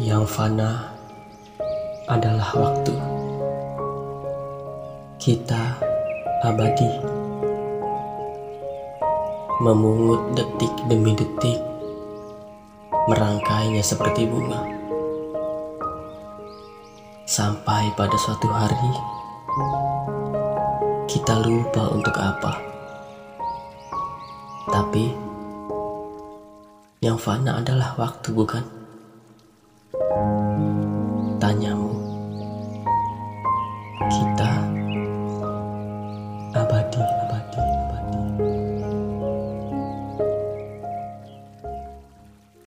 Yang fana adalah waktu. Kita abadi. Memungut detik demi detik, merangkainya seperti bunga. Sampai pada suatu hari, kita lupa untuk apa. Tapi, yang fana adalah waktu, bukan? Tanyamu, kita